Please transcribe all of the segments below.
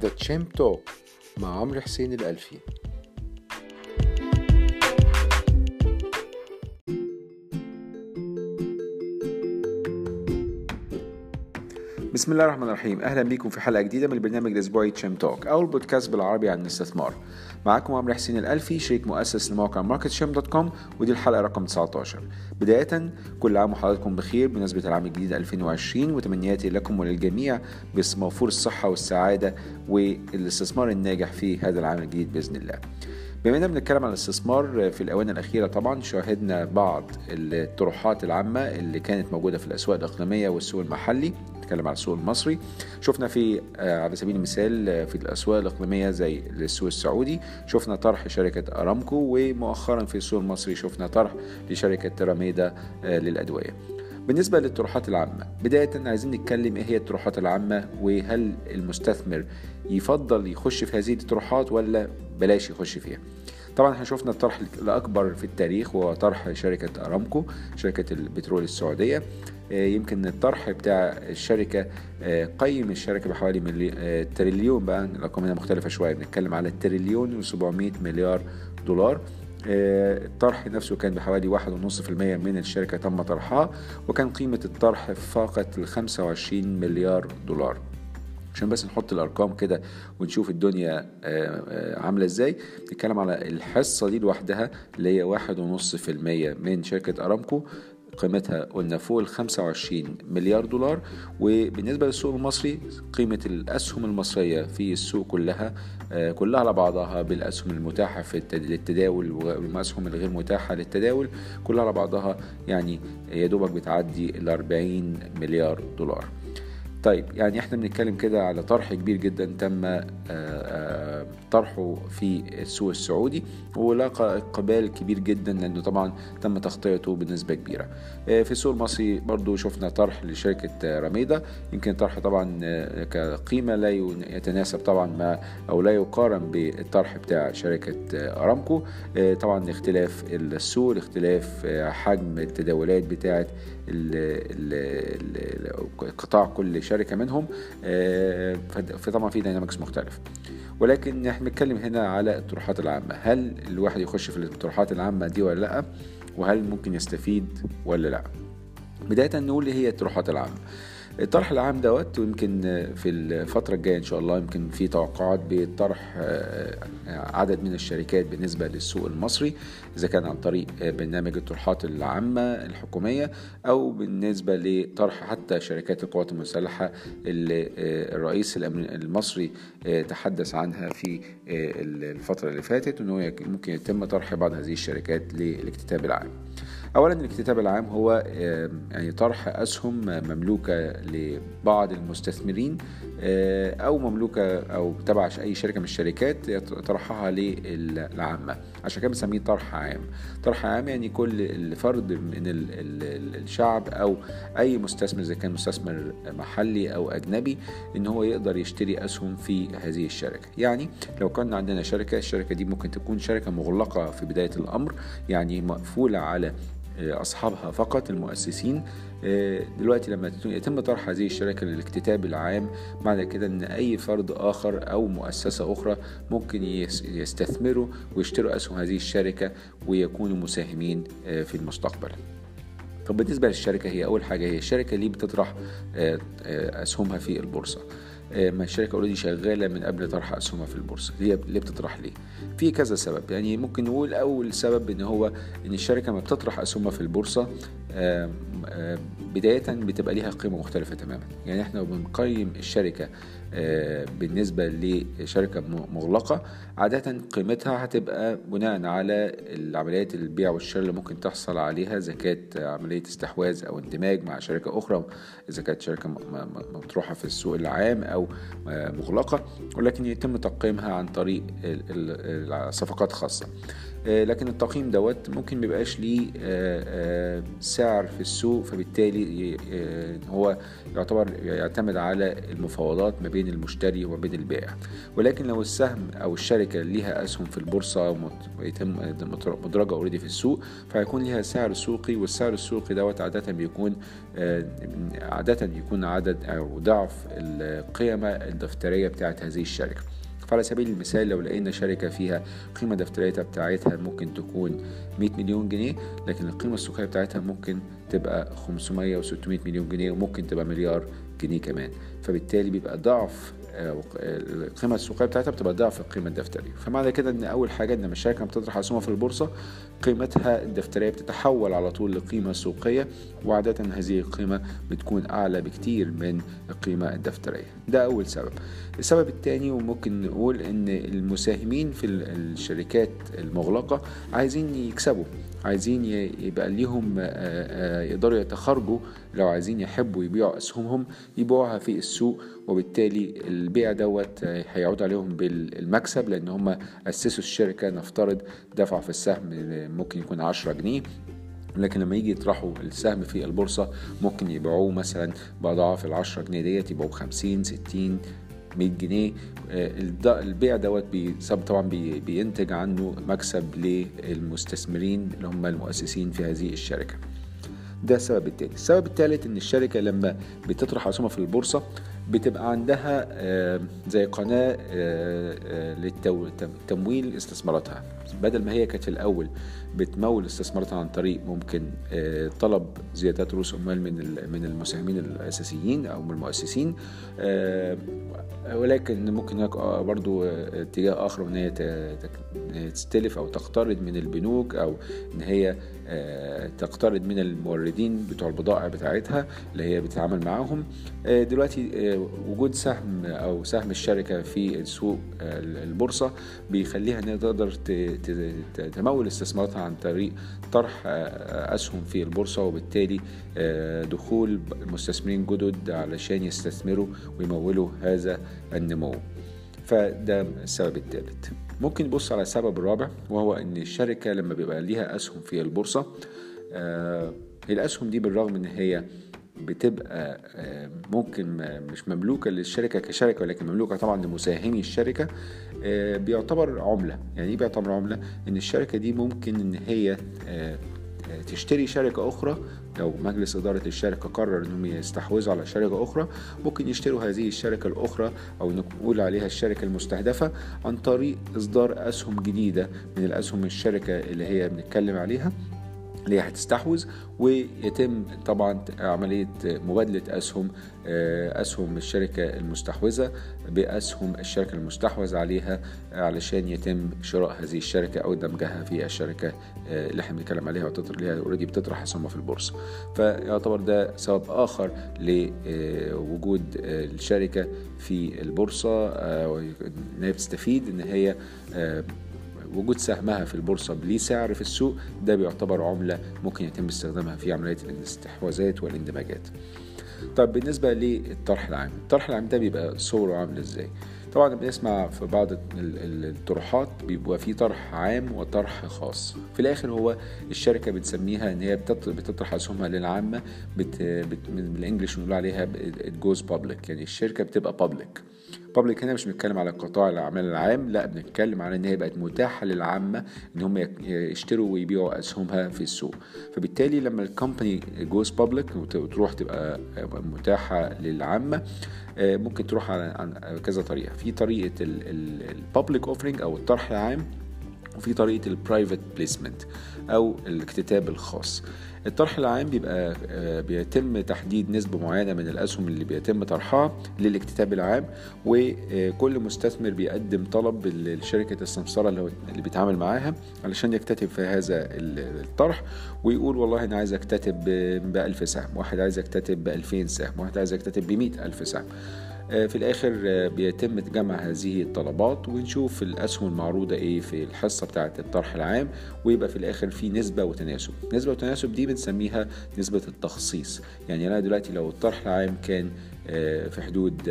The Champ Talk مع عمرو حسين الألفي. بسم الله الرحمن الرحيم. أهلا بيكم في حلقة جديدة من البرنامج الأسبوعي Champ Talk أو البودكاست بالعربي عن الاستثمار. معاكم عمرو حسين الألفي شريك مؤسس لموقع ماركت شام dot com ودي الحلقة رقم 19 بداية كل عام وحضراتكم بخير بمناسبه العام الجديد 2020 وتمنياتي لكم وللجميع بموفور الصحة والسعادة والاستثمار الناجح في هذا العام الجديد بإذن الله. بما إننا بنتكلم عن الاستثمار في الآونة الأخيرة طبعا شاهدنا بعض الطروحات العامة اللي كانت موجودة في الأسواق الإقليمية والسوق المحلي. نتكلم على السوق المصري. شفنا في على سبيل المثال في الأسواق الإقليمية زي السوق السعودي شفنا طرح شركة أرامكو ومؤخرا في السوق المصري شفنا طرح لشركة راميدا للأدوية. بالنسبة للطروحات العامة بداية عايزين نتكلم إيه هي الطروحات العامة وهل المستثمر يفضل يخش في هذه الطروحات ولا بلاش يخش فيها؟ طبعا إحنا شفنا الطرح الأكبر في التاريخ وهو طرح شركة أرامكو شركة البترول السعودية. يمكن الطرح بتاع الشركة قيم الشركة بحوالي ملي... تريليون بقى الارقام هنا مختلفة شوية بنتكلم على تريليون و700 مليار دولار. الطرح نفسه كان بحوالي واحد ونص في المية من الشركة تم طرحها وكان قيمة الطرح فاقت ال 25 مليار دولار. عشان بس نحط الأرقام كده ونشوف الدنيا عاملة إزاي. نتكلم على الحصة دي لوحدها اللي هي واحد ونص في المية من شركة أرامكو. قيمتها قلنا فوق ال 25 مليار دولار وبالنسبة للسوق المصري قيمة الأسهم المصرية في السوق كلها كلها على بعضها بالأسهم المتاحة في للتداول والاسهم الغير متاحة للتداول كلها على بعضها يعني يا دوبك بتعدي ال 40 مليار دولار. طيب يعني إحنا بنتكلم كده على طرح كبير جدا تم طرحه في السوق السعودي ولاقى اقبال كبير جدا لأنه طبعا تم تغطيته بنسبة كبيرة. في السوق المصري برضو شفنا طرح لشركة رميدة. يمكن طرح طبعا كقيمة لا يتناسب طبعا ما أو لا يقارن بالطرح بتاع شركة أرامكو. طبعا اختلاف السوق اختلاف حجم التداولات بتاعه قطاع كل شركة منهم فطبعا في داينامكس مختلف. ولكن إحنا بنتكلم هنا على الطروحات العامة. هل الواحد يخش في الطروحات العامة دي ولا لأ؟ وهل ممكن يستفيد ولا لأ؟ بداية نقول إيه هي الطروحات العامة؟ الطرح العام دوت ويمكن في الفترة الجاية إن شاء الله يمكن في توقعات بطرح عدد من الشركات بالنسبة للسوق المصري إذا كان عن طريق برنامج الطروحات العامة الحكومية أو بالنسبة لطرح حتى شركات القوات المسلحة اللي الرئيس المصري تحدث عنها في الفترة اللي فاتت أنه ممكن يتم طرح بعض هذه الشركات للاكتتاب العام. اولا الاكتتاب العام هو يعني طرح أسهم مملوكة لبعض المستثمرين أو مملوكة أو تبع أي شركة من الشركات طرحها للعامة. عشان كده بنسميه طرح عام. طرح عام يعني كل فرد من الشعب أو أي مستثمر إذا كان مستثمر محلي أو أجنبي إن هو يقدر يشتري أسهم في هذه الشركة. يعني لو كان عندنا شركة الشركة دي ممكن تكون شركة مغلقة في بداية الأمر يعني مقفولة على أصحابها فقط المؤسسين. دلوقتي لما يتم طرح هذه الشركة للاكتتاب العام معنى كده إن أي فرد آخر أو مؤسسة أخرى ممكن يستثمروا ويشتروا أسهم هذه الشركة ويكونوا مساهمين في المستقبل. طب بالنسبة للشركة هي أول حاجة هي الشركة اللي بتطرح أسهمها في البورصة؟ ما الشركة اوريدي شغالة من قبل طرح أسهمها في البورصة. هي ليه بتطرح ليه؟ في كذا سبب. يعني ممكن نقول أول سبب إن هو إن الشركة ما بتطرح أسهمها في البورصة بداية بتبقى ليها قيمة مختلفة تماما. يعني إحنا بنقيم الشركة بالنسبة لشركة مغلقة عادة قيمتها هتبقى بناء على العمليات البيع والشراء اللي ممكن تحصل عليها إذا كانت عملية استحواذ أو اندماج مع شركة أخرى إذا كانت شركة مطروحة في السوق العام أو مغلقة. ولكن يتم تقييمها عن طريق صفقات خاصة. آه، لكن التقييم دوت ممكن ميبقاش ليه آه، آه، سعر في السوق فبالتالي هو يعتبر يعتمد على المفاوضات ما بين المشتري وما بين البائع. ولكن لو السهم أو الشركة ليها أسهم في البورصة ويتم مدرجة already في السوق فهيكون ليها سعر سوقي والسعر السوقي دوت عادة بيكون عادة يكون عدد أو ضعف القيمة الدفتريه بتاعت هذه الشركة. فعلى سبيل المثال لو لقينا شركة فيها قيمة دفترية بتاعتها ممكن تكون 100 مليون جنيه لكن القيمة السوقية بتاعتها ممكن تبقى 500 و 600 مليون جنيه وممكن تبقى مليار جنيه كمان. فبالتالي بيبقى ضعف القيمة السوقية بتاعتها بتبقى ضعف القيمه الدفترية. فمعنى كده إن أول حاجة إن لما الشركة بتطرح اسهمها في البورصة قيمتها الدفترية بتتحول على طول لقيمة سوقية وعادة هذه القيمة بتكون أعلى بكتير من القيمة الدفترية. ده أول سبب. السبب الثاني وممكن نقول إن المساهمين في الشركات المغلقة عايزين يكسبوا عايزين يبقى ليهم يقدروا يتخرجوا لو عايزين يحبوا يبيعوا أسهمهم يبيعوها في السوق وبالتالي البيع دوت هيعود عليهم بالمكسب لأن هم أسسوا الشركة نفترض دفعوا في السهم ممكن يكون 10 جنيه لكن لما يجي يطرحوا السهم في البورصة ممكن يبيعوه مثلا بأضعاف العشرة جنيه ديت يبقوا بخمسين ستين 100 جنيه. البيع دوت طبعا بينتج عنه مكسب للمستثمرين اللي هم المؤسسين في هذه الشركة. ده السبب التاني السبب الثالث إن الشركة لما بتطرح اسهمها في البورصة بتبقى عندها زي قناة لتمويل استثماراتها. بدل ما هي كانت في الأول بتمول استثماراتها عن طريق ممكن طلب زيادات رؤوس اموال من من المساهمين الأساسيين أو من المؤسسين. ولكن ممكن هناك برضو اتجاه آخر إن هي تستلف أو تقترض من البنوك أو إن هي تقترض من الموردين بتوع البضائع بتاعتها اللي هي بتتعامل معاهم. دلوقتي وجود سهم أو سهم الشركة في السوق البورصة بيخليها إنها تقدر تمول استثماراتها عن طريق طرح أسهم في البورصة وبالتالي دخول مستثمرين جدد علشان يستثمروا ويمولوا هذا النمو. فده السبب الثالث. ممكن نبص على السبب الرابع وهو إن الشركة لما بيبقى ليها أسهم في البورصة آه الأسهم دي بالرغم إن هي بتبقى آه ممكن مش مملوكة للشركة كشركة ولكن مملوكة طبعا لمساهمي الشركة آه بيعتبر عملة. يعني إيه بيعتبر عملة؟ إن الشركة دي ممكن إن هي تشتري شركة أخرى. لو مجلس إدارة الشركة قرر إنهم يستحوذوا على شركة أخرى ممكن يشتروا هذه الشركة الأخرى أو نقول عليها الشركة المستهدفة عن طريق إصدار أسهم جديدة من الأسهم الشركة اللي هي بنتكلم عليها. اللي هي هتستحوذ ويتم طبعا عملية مبادلة أسهم أسهم الشركة المستحوذة بأسهم الشركة المستحوذ عليها علشان يتم شراء هذه الشركة أو دمجها في الشركة اللي إحنا بنتكلم عليها اللي هي اوريدي بتطرح أسهمها في البورصة. فيعتبر ده سبب آخر لوجود الشركة في البورصة إن هي بتستفيد إن هي وجود سهمها في البورصة ليه سعر في السوق ده بيعتبر عملة ممكن يتم استخدامها في عملية الاستحواذات والاندماجات. طب بالنسبة للطرح العام الطرح العام ده بيبقى صوره عامل إزاي؟ طبعا بنسمع في بعض الطروحات بيبقى في طرح عام وطرح خاص. في الآخر هو الشركة بتسميها إن هي بتطرح أسهمها للعامة بت... بت... بالإنجلش بنقول عليها goes public يعني الشركة بتبقى public. public هنا مش بنتكلم على قطاع الأعمال العام لا بنتكلم على إن هي بقت متاحة للعامة إن هم يشتروا ويبيعوا أسهمها في السوق. فبالتالي لما ال company goes public وتروح تبقى متاحة للعامة ممكن تروح على كذا طريقة. في طريقة ال public offering أو الطرح العام وفي طريقة ال private placement أو الاكتتاب الخاص. الطرح العام بيبقى بيتم تحديد نسبة معينة من الأسهم اللي بيتم طرحها للاكتتاب العام وكل مستثمر بيقدم طلب لشركة السمسرة اللي بيتعامل معاها علشان يكتتب في هذا الطرح ويقول والله أنا عايز أكتتب بألف سهم واحد عايز أكتتب بألفين سهم واحد عايز أكتتب بمئة ألف سهم. في الآخر بيتم جمع هذه الطلبات ونشوف الأسهم المعروضة إيه في الحصة بتاعة الطرح العام ويبقى في الآخر في نسبة وتناسب. نسبة وتناسب دي بنسميها نسبة التخصيص. يعني أنا دلوقتي لو الطرح العام كان في حدود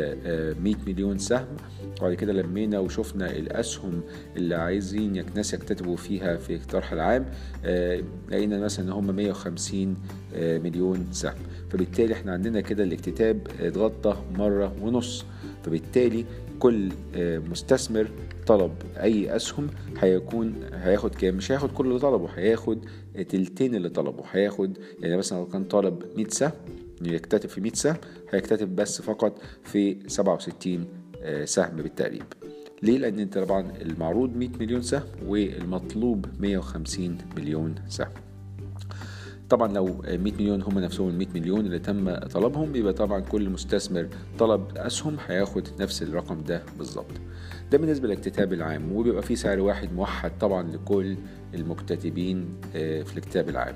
100 مليون سهم. وبعد كده لمينا وشفنا الأسهم اللي عايزين الناس يكتتبوا فيها في الطرح العام لقينا مثلا إن هم 150 مليون سهم. فبالتالي إحنا عندنا كده الاكتتاب اتغطى مرة ونص. فبالتالي كل مستثمر طلب أي أسهم هيكون هياخد كام؟ مش هياخد كل اللي طلبه هياخد تلتين اللي طلبه. هياخد يعني مثلا لو كان طالب 100 سهم يكتتب في 100 سهم هيكتتب بس فقط في 67 سهم بالتقريب. ليه؟ لأن أنت طبعا المعروض 100 مليون سهم والمطلوب 150 مليون سهم. طبعا لو 100 مليون هم نفسهم ال 100 مليون اللي تم طلبهم يبقى طبعا كل مستثمر طلب أسهم هياخد نفس الرقم ده بالظبط. ده بالنسبة للاكتتاب العام وبيبقى فيه سعر واحد موحد طبعا لكل المكتتبين في الكتاب العام.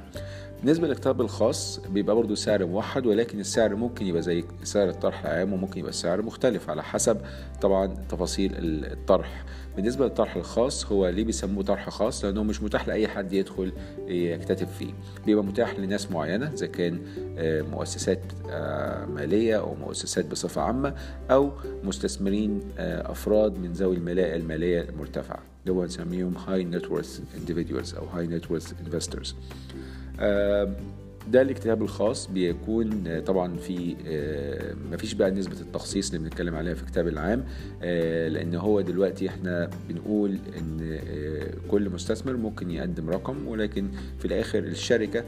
بالنسبة للكتاب الخاص بيبقى برضو سعر موحد ولكن السعر ممكن يبقى زي سعر الطرح العام وممكن يبقى السعر مختلف على حسب طبعا تفاصيل الطرح. بالنسبة للطرح الخاص هو ليه بيسموه طرح خاص؟ لأنه مش متاح لأي حد يدخل يكتتب فيه. بيبقى متاح لناس معينة إذا كان مؤسسات مالية أو مؤسسات بصفة عامة أو مستثمرين أفراد من ذوي الملاءة المالية المرتفعة. اللي هو نسميهم high net worth individuals أو high net worth investors ده الاكتتاب الخاص بيكون طبعا في مفيش بقى نسبة التخصيص اللي بنتكلم عليها في الكتاب العام لأن هو دلوقتي إحنا بنقول إن كل مستثمر ممكن يقدم رقم ولكن في الآخر الشركة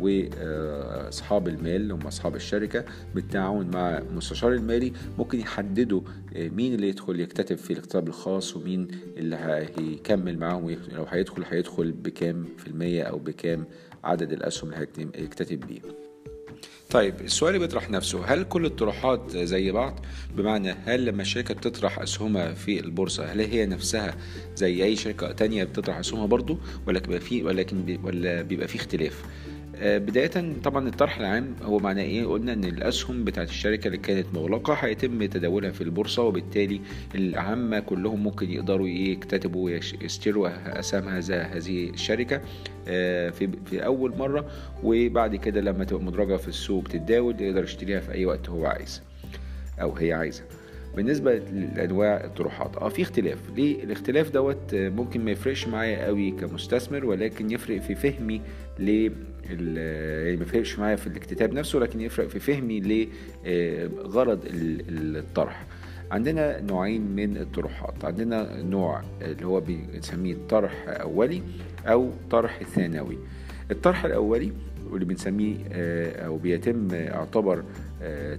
وأصحاب المال هم أصحاب الشركة بالتعاون مع المستشار المالي ممكن يحددوا مين اللي يدخل يكتتب في الاكتتاب الخاص ومين اللي هيكمل معاهم لو هيدخل هيدخل بكام في المية أو بكام عدد الأسهم اللي هيكتتب بيه. طيب السؤال بيطرح نفسه هل كل الطروحات زي بعض؟ بمعنى هل لما الشركة بتطرح أسهمها في البورصة هل هي نفسها زي أي شركة تانية بتطرح أسهمها برضو ولا بيبقى في ولكن ولا بيبقى في اختلاف؟ بداية طبعا الطرح العام هو معناه إيه؟ قلنا إن الأسهم بتاعت الشركة اللي كانت مغلقة هيتم تداولها في البورصة وبالتالي العامة كلهم ممكن يقدروا يكتتبوا يشتروا اسهم هذه الشركة. في في أول مرة وبعد كده لما تبقى مدرجة في السوق بتتداول يقدر يشتريها في أي وقت هو عايز أو هي عايزة بالنسبة لأنواع الطروحات آه في اختلاف. ليه؟ الاختلاف دوت ممكن ما يفرقش معايا قوي كمستثمر ولكن يفرق في فهمي ل يعني ما يفرقش معايا في الاكتتاب نفسه لكن يفرق في فهمي لغرض الطرح. عندنا نوعين من الطروحات. عندنا نوع اللي هو بنسميه طرح أولي أو طرح ثانوي الطرح الأولي واللي بنسميه أو بيتم يعتبر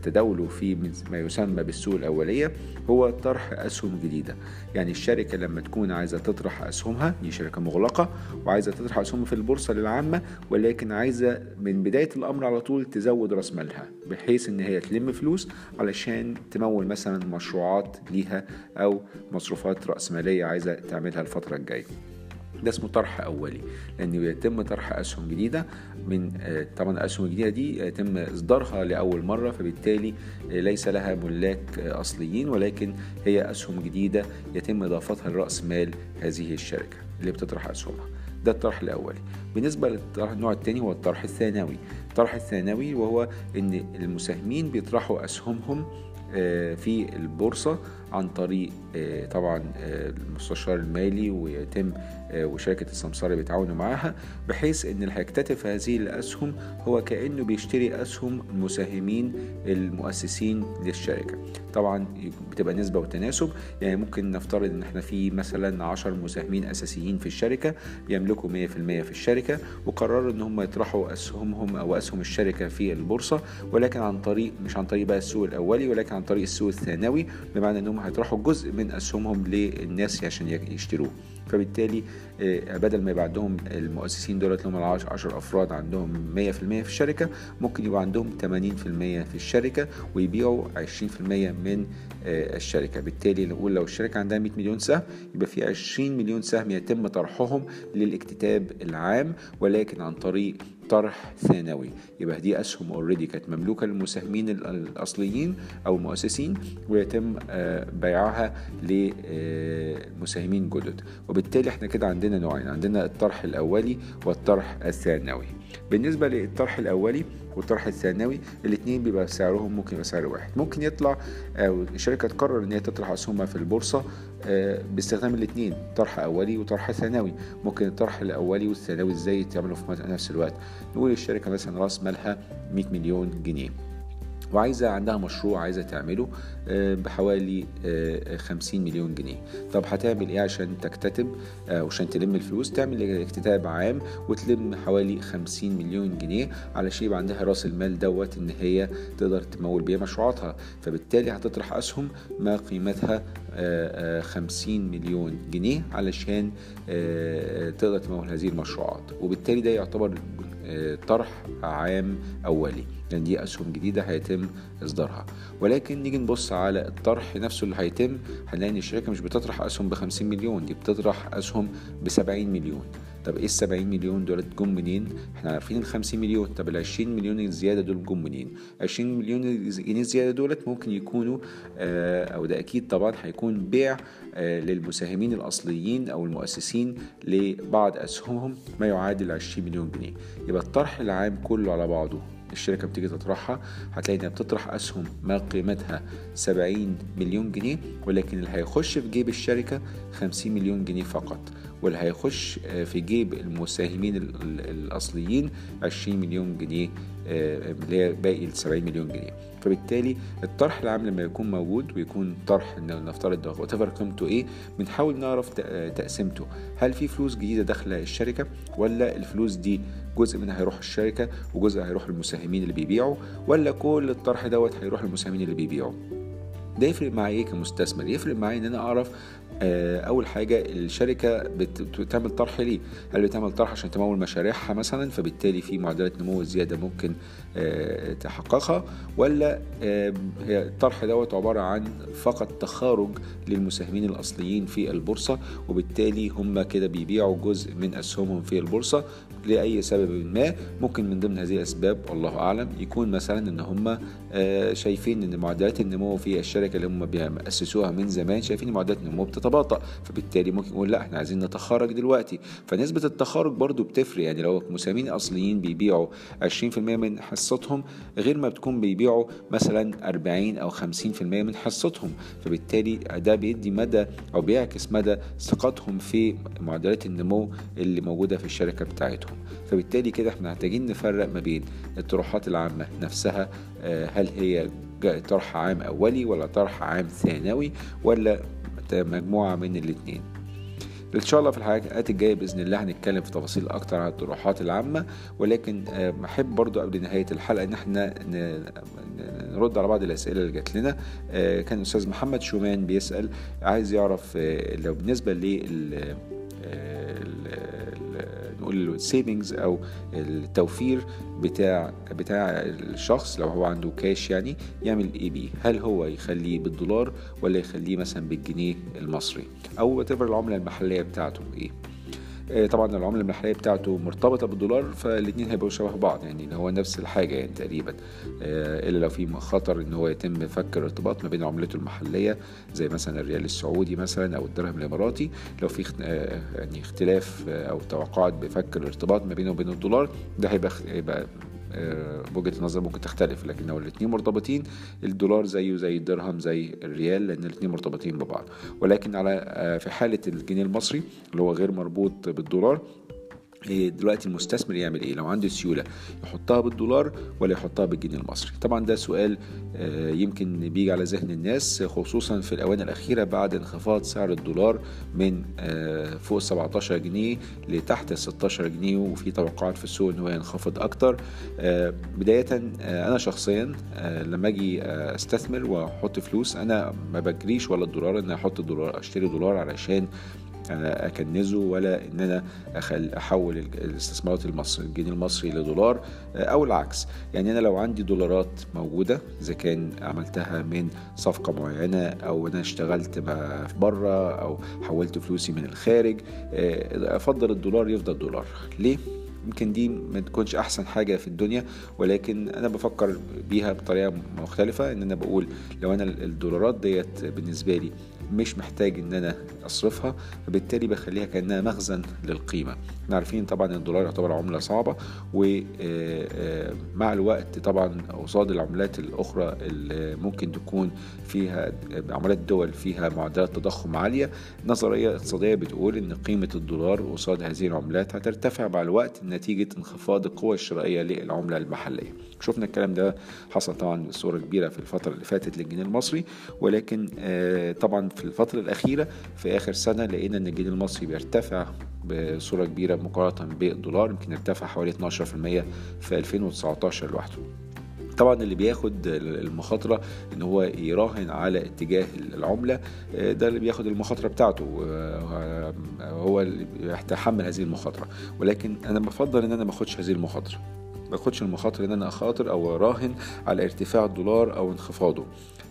تداوله في ما يسمى بالسوق الأولية هو طرح أسهم جديدة. يعني الشركة لما تكون عايزة تطرح أسهمها دي شركة مغلقة وعايزة تطرح أسهمها في البورصة للعامة ولكن عايزة من بداية الأمر على طول تزود رأس مالها بحيث إن هي تلم فلوس علشان تمول مثلا مشروعات ليها أو مصروفات رأسمالية عايزة تعملها الفترة الجاية. ده اسمه طرح أولي لأن بيتم طرح أسهم جديدة من طبعا الأسهم الجديدة دي يتم إصدارها لأول مرة فبالتالي ليس لها ملاك أصليين ولكن هي أسهم جديدة يتم إضافتها لرأس مال هذه الشركة اللي بتطرح أسهمها. ده الطرح الأولي. بالنسبة للطرح النوع الثاني هو الطرح الثانوي. الطرح الثانوي وهو إن المساهمين بيطرحوا أسهمهم في البورصة عن طريق طبعا المستشار المالي ويتم وشركة السمسارة بيتعاونوا معاها بحيث إن اللي هيكتتب هذه الأسهم هو كأنه بيشتري أسهم المساهمين المؤسسين للشركة. طبعا بتبقى نسبة وتناسب يعني ممكن نفترض إن إحنا في مثلا 10 مساهمين أساسيين في الشركة بيملكوا 100% في الشركة وقرروا إن هم يطرحوا أسهمهم أو أسهم الشركة في البورصة ولكن عن طريق مش عن طريق بقى السوق الأولي ولكن عن طريق السوق الثانوي بمعنى انهم هيطرحوا جزء من أسهمهم للناس عشان يشتروه. فبالتالي بدل ما يبقى عندهم المؤسسين دولت اللي هم 10 أفراد عندهم 100% في الشركة ممكن يبقى عندهم 80% في الشركة ويبيعوا 20% من الشركة. بالتالي نقول لو الشركة عندها 100 مليون سهم يبقى في 20 مليون سهم يتم طرحهم للاكتتاب العام ولكن عن طريق طرح ثانوي. يبقى دي أسهم اوريدي كانت مملوكة للمساهمين الأصليين أو المؤسسين ويتم بيعها لمساهمين جدد. وبالتالي إحنا كده عندنا نوعين عندنا الطرح الأولي والطرح الثانوي. بالنسبة للطرح الأولي والطرح الثانوي الاثنين بيبقى سعرهم ممكن يبقى سعر واحد. ممكن يطلع أو الشركة تقرر إن هي تطرح اسهمها في البورصة باستخدام الاثنين طرح أولي وطرح ثانوي. ممكن الطرح الأولي والثانوي إزاي يتعملوا في نفس الوقت؟ نقول الشركة مثلا رأس مالها 100 مليون جنيه. وعايزة عندها مشروع عايزة تعمله بحوالي 50 مليون جنيه. طب هتعمل إيه عشان تكتتب وعشان تلم الفلوس؟ تعمل اكتتاب عام وتلم حوالي 50 مليون جنيه علشان يبقى عندها رأس المال دوت إن هي تقدر تمول بيه مشروعاتها. فبالتالي هتطرح أسهم ما قيمتها 50 مليون جنيه علشان تقدر تمول هذه المشروعات. وبالتالي ده يعتبر طرح عام أولي. يعني دي أسهم جديدة هيتم إصدارها. ولكن نيجي نبص على الطرح نفسه اللي هيتم هنلاقي إن الشركة مش بتطرح أسهم ب 50 مليون دي بتطرح أسهم ب 70 مليون. طب إيه ال 70 مليون دولت جم منين؟ إحنا عارفين ال 50 مليون. طب ال 20 مليون الزيادة دول جم منين؟ 20 مليون جنيه الزيادة دولت ممكن يكونوا آه أو ده أكيد طبعا هيكون بيع آه للمساهمين الأصليين أو المؤسسين لبعض أسهمهم ما يعادل 20 مليون جنيه. يبقى الطرح العام كله على بعضه. الشركة بتيجي تطرحها هتلاقي إنها بتطرح أسهم ما قيمتها 70 مليون جنيه ولكن اللي هيخش في جيب الشركة 50 مليون جنيه فقط واللي هيخش في جيب المساهمين الأصليين 20 مليون جنيه اللي هي باقي ال 70 مليون جنيه. فبالتالي الطرح العام لما يكون موجود ويكون طرح إن نفترض وات قيمته إيه بنحاول نعرف تقسيمته. هل في فلوس جديدة داخلة الشركة ولا الفلوس دي جزء منها هيروح الشركة وجزء هيروح للمساهمين اللي بيبيعوا ولا كل الطرح دوت هيروح للمساهمين اللي بيبيعوا؟ ده يفرق معايا إيه كمستثمر؟ يفرق معايا إن أنا أعرف أول حاجة الشركة بتعمل طرح ليه. هل بتعمل طرح عشان تمول مشاريعها مثلا؟ فبالتالي في معدلات نمو زيادة ممكن تحققها. ولا هي الطرح دوت عبارة عن فقط تخارج للمساهمين الأصليين في البورصة وبالتالي هم كده بيبيعوا جزء من أسهمهم في البورصة. لأي سبب ما ممكن من ضمن هذه الأسباب والله أعلم يكون مثلا إن هم شايفين إن معدلات النمو في الشركة اللي هم بيأسسوها من زمان شايفين معدلات النمو بتتباطأ فبالتالي ممكن يقول لا إحنا عايزين نتخارج دلوقتي. فنسبة التخارج برضو بتفرق يعني لو مساهمين أصليين بيبيعوا 20% من حصتهم غير ما بتكون بيبيعوا مثلا 40 أو 50% من حصتهم. فبالتالي ده بيدي مدى أو بيعكس مدى ثقتهم في معدلات النمو اللي موجودة في الشركة بتاعتهم. فبالتالي كده إحنا محتاجين نفرق ما بين الطروحات العامة نفسها هل هي طرح عام أولي ولا طرح عام ثانوي ولا مجموعة من الاتنين. إن شاء الله في الحلقات الجاية بإذن الله هنتكلم في تفاصيل أكتر عن الطروحات العامة ولكن أحب برضو قبل نهاية الحلقة إن إحنا نرد على بعض الأسئلة اللي جات لنا. كان الأستاذ محمد شومان بيسأل عايز يعرف لو بالنسبة لل نقول السيفنجز أو التوفير بتاع بتاع الشخص لو هو عنده كاش يعني يعمل إيه بيه هل هو يخليه بالدولار ولا يخليه مثلا بالجنيه المصري؟ أو تفر العملة المحلية بتاعته إيه. طبعا العملة المحلية بتاعته مرتبطة بالدولار فالاتنين هيبقوا شبه بعض يعني هو نفس الحاجة يعني تقريبا. إلا لو في خطر إن هو يتم فك الارتباط ما بين عملته المحلية زي مثلا الريال السعودي مثلا أو الدرهم الإماراتي لو في يعني اختلاف أو توقعات بفك الارتباط ما بينه وبين الدولار ده هيبقى وجهة النظر ممكن تختلف لكن لو الاثنين مرتبطين. الدولار زيه زي الدرهم زي الريال لأن الاثنين مرتبطين ببعض. ولكن على في حالة الجنيه المصري اللي هو غير مربوط بالدولار دلوقتي المستثمر يعمل إيه؟ لو عنده سيولة يحطها بالدولار ولا يحطها بالجنيه المصري؟ طبعا ده سؤال يمكن بيجي على ذهن الناس خصوصا في الاونه الأخيرة بعد انخفاض سعر الدولار من فوق 17 جنيه لتحت 16 جنيه وفي توقعات في السوق إن هو ينخفض أكتر. بداية أنا شخصيا لما أجي أستثمر وأحط فلوس أنا ما بجريش ولا الدولار إن أحط الدولار أشتري دولار علشان أنا أكنزه ولا إن أنا أحول الاستثمارات المصري الجنيه المصري لدولار أو العكس. يعني أنا لو عندي دولارات موجودة إذا كان عملتها من صفقة معينة أو أنا اشتغلت بره أو حولت فلوسي من الخارج أفضل الدولار يفضل دولار. ليه؟ يمكن دي ما تكونش أحسن حاجة في الدنيا ولكن أنا بفكر بيها بطريقة مختلفة إن أنا بقول لو أنا الدولارات ديت بالنسبة لي مش محتاج إن أنا أصرفها فبالتالي بخليها كأنها مخزن للقيمة. إحنا عارفين طبعا الدولار يعتبر عملة صعبة ومع الوقت طبعا قصاد العملات الأخرى اللي ممكن تكون فيها عملات دول فيها معدلات تضخم عالية نظرية اقتصادية بتقول إن قيمة الدولار قصاد هذه العملات هترتفع مع الوقت نتيجة انخفاض القوه الشرائية للعملة المحلية. شفنا الكلام ده حصل طبعا بصورة كبيرة في الفترة اللي فاتت للجنيه المصري ولكن طبعا في الفترة الأخيرة في آخر سنة لقينا إن الجنيه المصري بيرتفع بصورة كبيرة مقارنة بالدولار يمكن ارتفع حوالي 12% في 2019 لوحده. طبعا اللي بياخد المخاطرة إن هو يراهن على اتجاه العملة ده اللي بياخد المخاطرة بتاعته هو اللي يتحمل هذه المخاطرة. ولكن أنا بفضل إن أنا ما أخدش هذه المخاطرة. باخدش المخاطر إن أنا أخاطر أو أراهن على ارتفاع الدولار أو انخفاضه.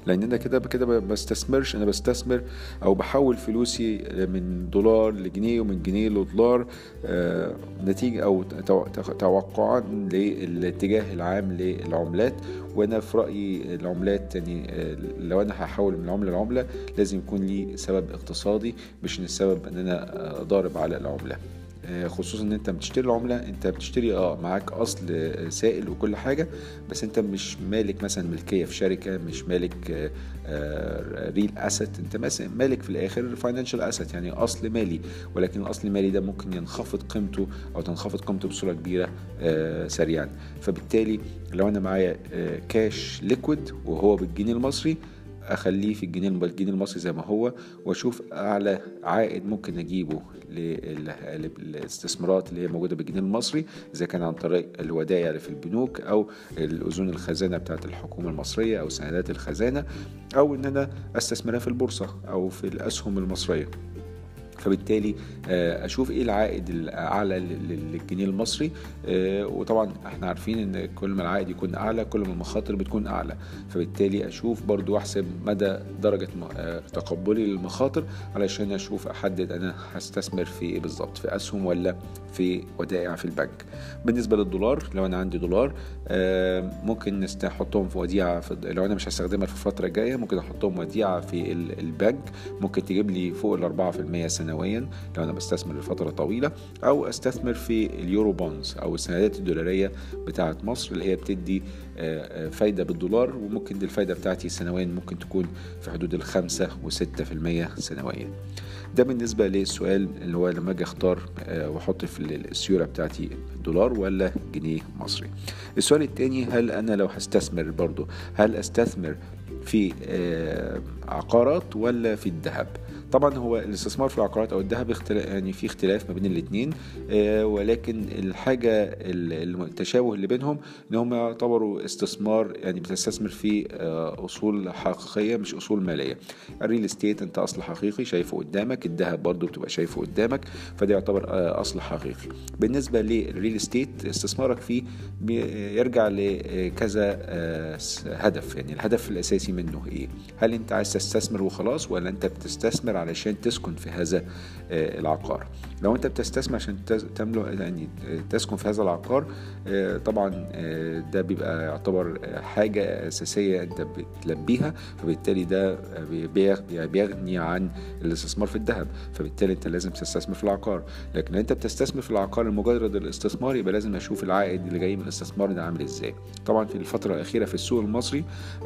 لأن أنا كده كده بستثمرش أنا بستثمر أو بحول فلوسي من دولار لجنيه ومن جنيه لدولار آه نتيجة أو توقعا للاتجاه العام للعملات. وأنا في رأيي العملات يعني آه لو أنا هحول من عملة لعملة لازم يكون لي سبب اقتصادي مش السبب إن أنا ضارب على العملة. خصوصا إن أنت بتشتري العملة أنت بتشتري آه معاك أصل سائل وكل حاجة بس أنت مش مالك مثلا ملكية في شركة مش مالك آه real asset أنت مالك في الآخر financial asset يعني أصل مالي. ولكن الأصل المالي ده ممكن ينخفض قيمته أو تنخفض قيمته بصوره كبيرة آه سريعا. فبالتالي لو أنا معايا آه كاش ليكويد وهو بالجنيه المصري أخليه في الجنيه الجنيه المصري زي ما هو وأشوف أعلى عائد ممكن أجيبه للاستثمارات اللي هي موجودة بالجنيه المصري إذا كان عن طريق الودائع اللي في البنوك أو الأذون الخزانة بتاعت الحكومة المصرية أو سندات الخزانة أو إن أنا أستثمرها في البورصة أو في الأسهم المصرية. فبالتالي أشوف إيه العائد الأعلى للجنيه المصري. وطبعا إحنا عارفين إن كل ما العائد يكون أعلى كل ما المخاطر بتكون أعلى. فبالتالي أشوف برضو أحسب مدى درجة تقبلي للمخاطر علشان أشوف أحدد أنا هستثمر في إيه بالظبط في أسهم ولا في ودائع في البنك. بالنسبة للدولار لو أنا عندي دولار ممكن أحطهم في وديعة في لو أنا مش هستخدمها في الفترة الجاية ممكن أحطهم وديعة في البنك. ممكن تجيب لي فوق ال 4% سنويا لو أنا بستثمر لفترة طويلة أو أستثمر في اليورو بونز أو السندات الدولارية بتاعه مصر اللي هي بتدي فايدة بالدولار وممكن دي الفايدة بتاعتي سنويا ممكن تكون في حدود الخمسة وستة في المية سنويا. ده بالنسبة للسؤال اللي هو لما أجي أختار وأحط في السيولة بتاعتي دولار ولا جنيه مصري. السؤال التاني هل أنا لو هستثمر برضو هل أستثمر في عقارات ولا في الذهب؟ طبعا هو الاستثمار في العقارات أو الذهب يعني في اختلاف ما بين الاثنين آه ولكن الحاجة التشابه اللي بينهم إن هم يعتبروا استثمار يعني بتستثمر في آه أصول حقيقية مش أصول مالية. الريل استيت أنت أصل حقيقي شايفه قدامك الذهب برضو بتبقى شايفه قدامك فده يعتبر آه أصل حقيقي. بالنسبة للريل استيت استثمارك فيه يرجع لكذا هدف يعني الهدف الأساسي منه إيه؟ هل أنت عايز تستثمر وخلاص ولا أنت بتستثمر علشان تسكن في هذا العقار. لو انت بتستثمر عشان تملك يعني تسكن في هذا العقار طبعا ده بيبقى يعتبر حاجة أساسية أنت بتلبيها فبالتالي ده بيغني عن الاستثمار في الذهب فبالتالي أنت لازم تستثمر في العقار. لكن أنت بتستثمر في العقار لمجرد الاستثمار يبقى لازم أشوف العائد اللي جاي من الاستثمار ده عامل إزاي. طبعا في الفترة الأخيرة في السوق المصري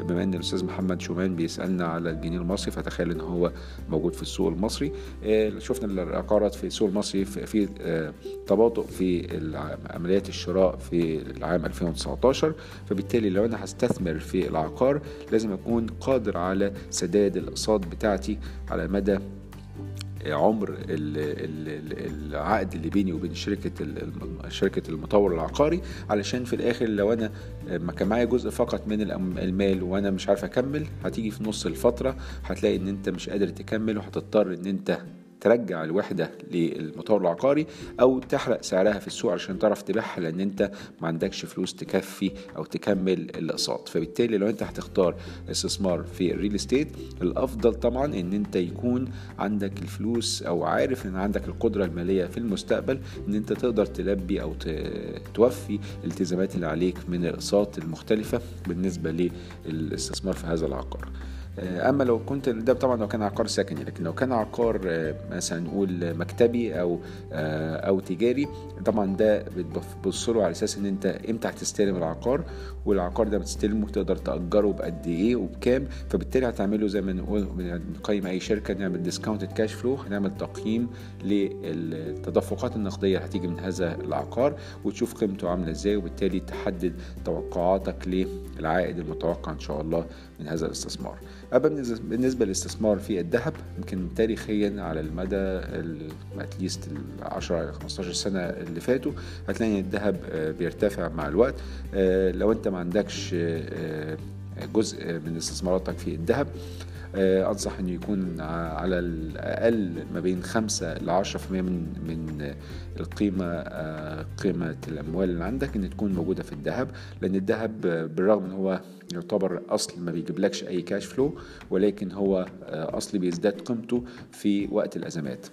بما أن الأستاذ محمد شومان بيسألنا على الجنيه المصري فتخيل أن هو موجود في السوق المصري شفنا العقارات في السوق المصري في تباطؤ في عمليات الشراء في العام 2019 فبالتالي لو أنا هستثمر في العقار لازم أكون قادر على سداد الأقساط بتاعتي على مدى عمر العقد اللي بيني وبين شركة شركة المطور العقاري. علشان في الآخر لو أنا ما كان معايا جزء فقط من المال وأنا مش عارف أكمل هتيجي في نص الفترة هتلاقي إن أنت مش قادر تكمل وهتضطر إن أنت ترجع الوحدة للمطور العقاري أو تحرق سعرها في السوق عشان تعرف تبيعها لأن أنت ما عندكش فلوس تكفي أو تكمل الأقساط. فبالتالي لو أنت هتختار استثمار في الريل استيت الأفضل طبعا أن أنت يكون عندك الفلوس أو عارف أن عندك القدرة المالية في المستقبل أن أنت تقدر تلبي أو توفي الالتزامات اللي عليك من الأقساط المختلفة بالنسبة للاستثمار في هذا العقار. أما لو كنت ده طبعا لو كان عقار سكني لكن لو كان عقار آه، مثلا نقول مكتبي أو آه، أو تجاري طبعا ده بتبص له على أساس إن أنت إمتى هتستلم العقار والعقار ده بتستلمه تقدر تأجره بقد إيه وبكام فبالتالي هتعمله زي ما نقول نقيم أي شركة نعمل discounted cash flow هنعمل تقييم للتدفقات النقدية اللي هتيجي من هذا العقار وتشوف قيمته عاملة إزاي وبالتالي تحدد توقعاتك للعائد المتوقع إن شاء الله من هذا الاستثمار. أما بالنسبة للاستثمار في الذهب يمكن تاريخيا على المدى اتليست ال 10 15 سنة اللي فاتوا هتلاقي الذهب آه، بيرتفع مع الوقت. آه، لو أنت ما عندكش آه، جزء من استثماراتك في الذهب أنصح إنه يكون على الأقل ما بين 5 ل 10% من من القيمة قيمة الأموال اللي عندك ان تكون موجودة في الذهب لأن الذهب بالرغم إن هو يعتبر أصل ما بيجيبلكش أي كاش فلو ولكن هو اصل بيزداد قيمته في وقت الأزمات.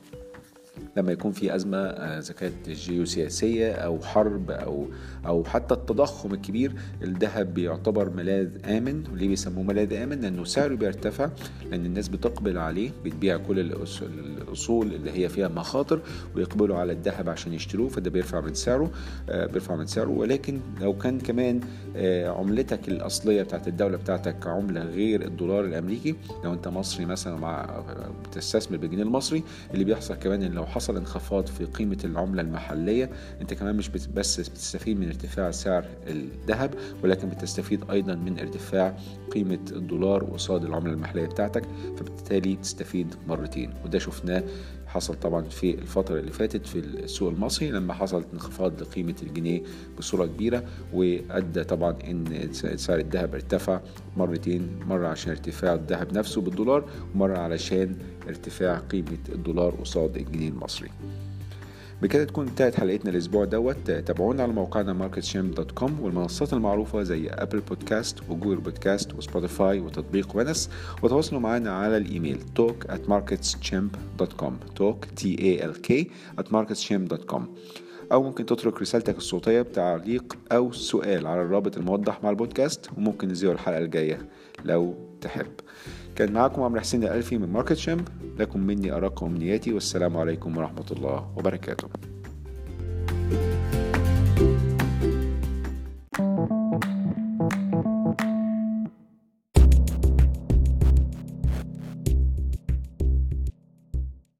لما يكون في أزمة آه، إذا كانت جيوسياسية أو حرب أو أو حتى التضخم الكبير الذهب بيعتبر ملاذ آمن وليه بيسموه ملاذ آمن؟ لأنه سعره بيرتفع لأن الناس بتقبل عليه بتبيع كل الأصول اللي هي فيها مخاطر ويقبلوا على الذهب عشان يشتروه فده بيرفع من سعره آه، بيرفع من سعره ولكن لو كان كمان آه، عملتك الأصلية بتاعت الدولة بتاعتك عملة غير الدولار الأمريكي لو أنت مصري مثلا مع بتستثمر بالجنيه المصري اللي بيحصل كمان إن لو حصل انخفاض في قيمة العملة المحلية أنت كمان مش بس بتستفيد من ارتفاع سعر الذهب ولكن بتستفيد أيضا من ارتفاع قيمة الدولار قصاد العملة المحلية بتاعتك فبالتالي تستفيد مرتين وده شفناه حصل طبعا في الفترة اللي فاتت في السوق المصري لما حصلت انخفاض لقيمة الجنيه بصورة كبيرة وأدى طبعا إن سعر الذهب ارتفع مرتين مرة عشان ارتفاع الذهب نفسه بالدولار ومرة علشان ارتفاع قيمة الدولار قصاد الجنيه المصري. بكده تكون انتهت حلقتنا الأسبوع دوت. تابعونا على موقعنا marketschamp.com والمنصات المعروفة زي Apple Podcasts و Google Podcasts و Spotify وتطبيق ونس وتواصلوا معنا على الإيميل talk at marketschamp.com talk t a l k at marketschamp.com أو ممكن تترك رسالتك الصوتية بتعليق أو سؤال على الرابط الموضح مع البودكاست وممكن نزيره الحلقة الجاية لو تحب. كان معكم عمرو حسين الألفي من ماركت شامب لكم مني أرق أمنياتي والسلام عليكم ورحمة الله وبركاته.